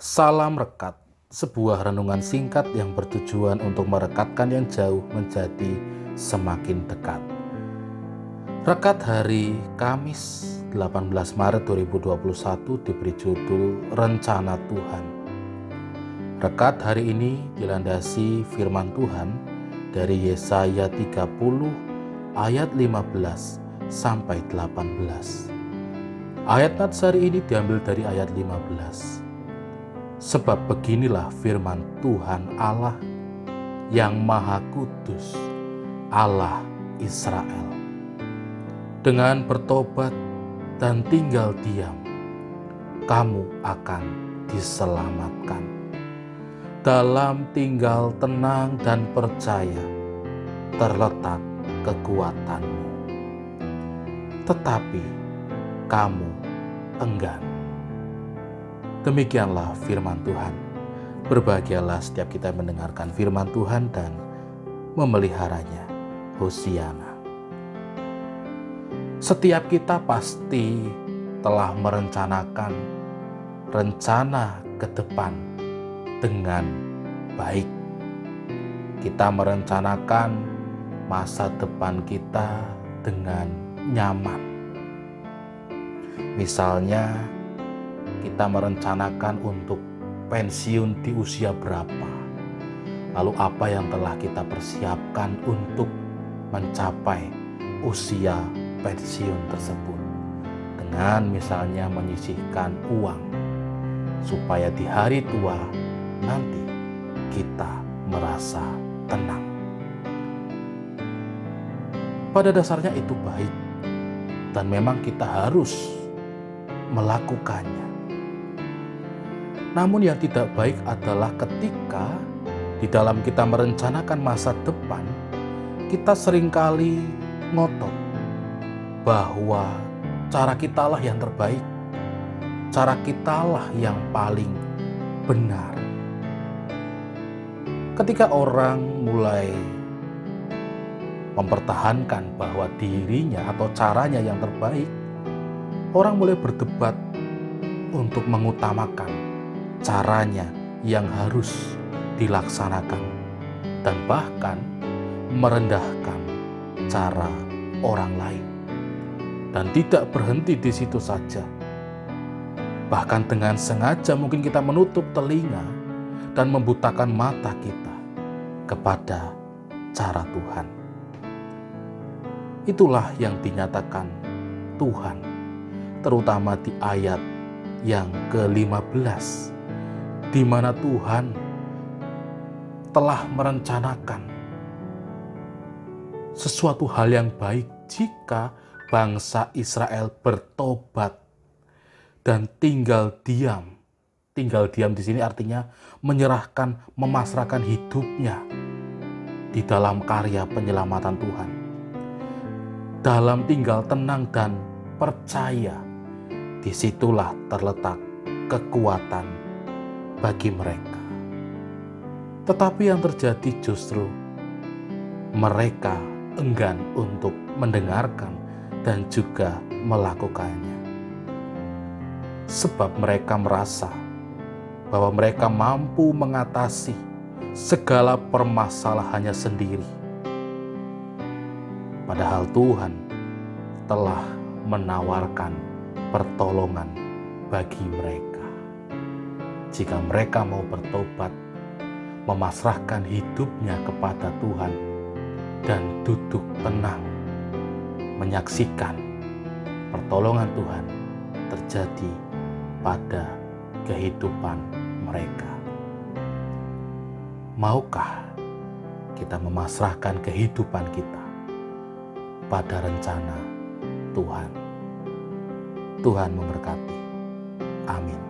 Salam Rekat, sebuah renungan singkat yang bertujuan untuk merekatkan yang jauh menjadi semakin dekat. Rekat hari Kamis 18 Maret 2021 diberi judul Rencana Tuhan. Rekat hari ini dilandasi firman Tuhan dari Yesaya 30 ayat 15 sampai 18. Ayat Natsari ini diambil dari ayat 15 Sebab beginilah firman Tuhan Allah yang Maha Kudus, Allah Israel. Dengan bertobat dan tinggal diam, kamu akan diselamatkan. Dalam tinggal tenang dan percaya, terletak kekuatanmu. Tetapi kamu enggan Demikianlah firman Tuhan. Berbahagialah setiap kita mendengarkan firman Tuhan dan memeliharanya. Hosiana. Setiap kita pasti telah merencanakan rencana ke depan dengan baik. Kita merencanakan masa depan kita dengan nyaman. Misalnya, kita merencanakan untuk pensiun di usia berapa, lalu apa yang telah kita persiapkan untuk mencapai usia pensiun tersebut, dengan misalnya menyisihkan uang supaya di hari tua nanti kita merasa tenang. Pada dasarnya itu baik, dan memang kita harus melakukannya. Namun yang tidak baik adalah ketika di dalam kita merencanakan masa depan, kita sering kali ngotot bahwa cara kita lah yang terbaik, cara kita lah yang paling benar. Ketika orang mulai mempertahankan bahwa dirinya atau caranya yang terbaik, orang mulai berdebat untuk mengutamakan caranya yang harus dilaksanakan dan bahkan merendahkan cara orang lain dan tidak berhenti di situ saja. Bahkan dengan sengaja mungkin kita menutup telinga dan membutakan mata kita kepada cara Tuhan. Itulah yang dinyatakan Tuhan, terutama di ayat yang ke-15 di mana Tuhan telah merencanakan sesuatu hal yang baik jika bangsa Israel bertobat dan tinggal diam. Tinggal diam di sini artinya menyerahkan, memasrahkan hidupnya di dalam karya penyelamatan Tuhan. Dalam tinggal tenang dan percaya, di situlah terletak kekuatan bagi mereka. Tetapi yang terjadi justru mereka enggan untuk mendengarkan dan juga melakukannya. Sebab mereka merasa bahwa mereka mampu mengatasi segala permasalahannya sendiri. Padahal Tuhan telah menawarkan pertolongan bagi mereka jika mereka mau bertobat, memasrahkan hidupnya kepada Tuhan, dan duduk tenang, menyaksikan pertolongan Tuhan terjadi pada kehidupan mereka. Maukah kita memasrahkan kehidupan kita pada rencana Tuhan? Tuhan memberkati. Amin.